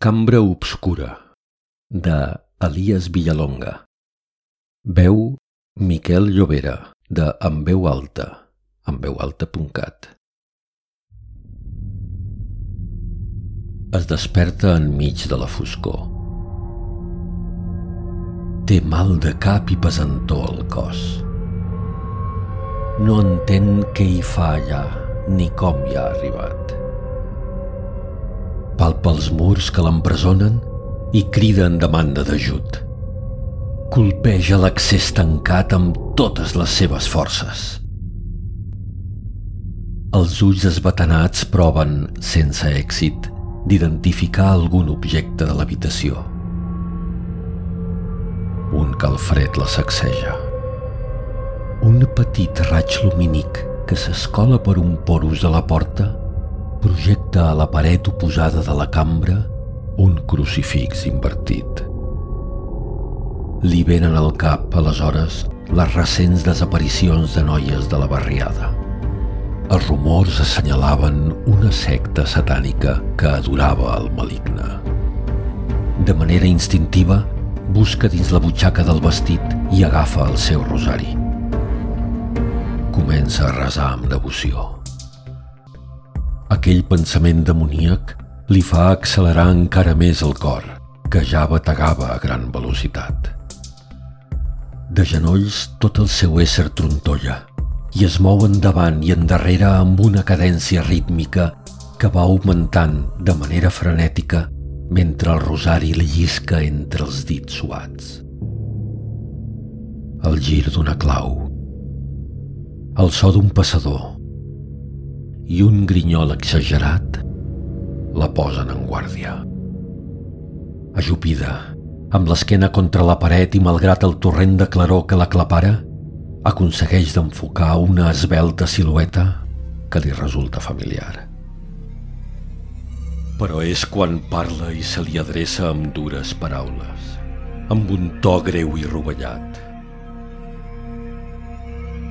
Cambra obscura, de Elias Villalonga. Veu Miquel Llobera, de En veu alta, enveualta.cat. Es desperta enmig de la foscor. Té mal de cap i pesantor al cos. No entén què hi fa allà ni com hi ha arribat palpa els murs que l'empresonen i crida en demanda d'ajut. Colpeja l'accés tancat amb totes les seves forces. Els ulls esbatanats proven, sense èxit, d'identificar algun objecte de l'habitació. Un calfred la sacseja. Un petit raig lumínic que s'escola per un porus de la porta projecta a la paret oposada de la cambra un crucifix invertit. Li venen al cap, aleshores, les recents desaparicions de noies de la barriada. Els rumors assenyalaven una secta satànica que adorava el maligne. De manera instintiva, busca dins la butxaca del vestit i agafa el seu rosari. Comença a resar amb devoció. Aquell pensament demoníac li fa accelerar encara més el cor, que ja bategava a gran velocitat. De genolls, tot el seu ésser trontolla i es mou endavant i endarrere amb una cadència rítmica que va augmentant de manera frenètica mentre el rosari li llisca entre els dits suats. El gir d'una clau, el so d'un passador, i un grinyol exagerat la posen en guàrdia. Ajupida, amb l'esquena contra la paret i malgrat el torrent de claror que la clapara, aconsegueix d'enfocar una esbelta silueta que li resulta familiar. Però és quan parla i se li adreça amb dures paraules, amb un to greu i rovellat.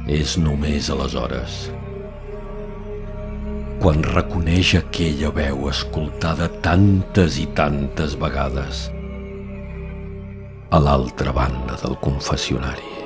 És només aleshores quan reconeix aquella veu escoltada tantes i tantes vegades a l'altra banda del confessionari.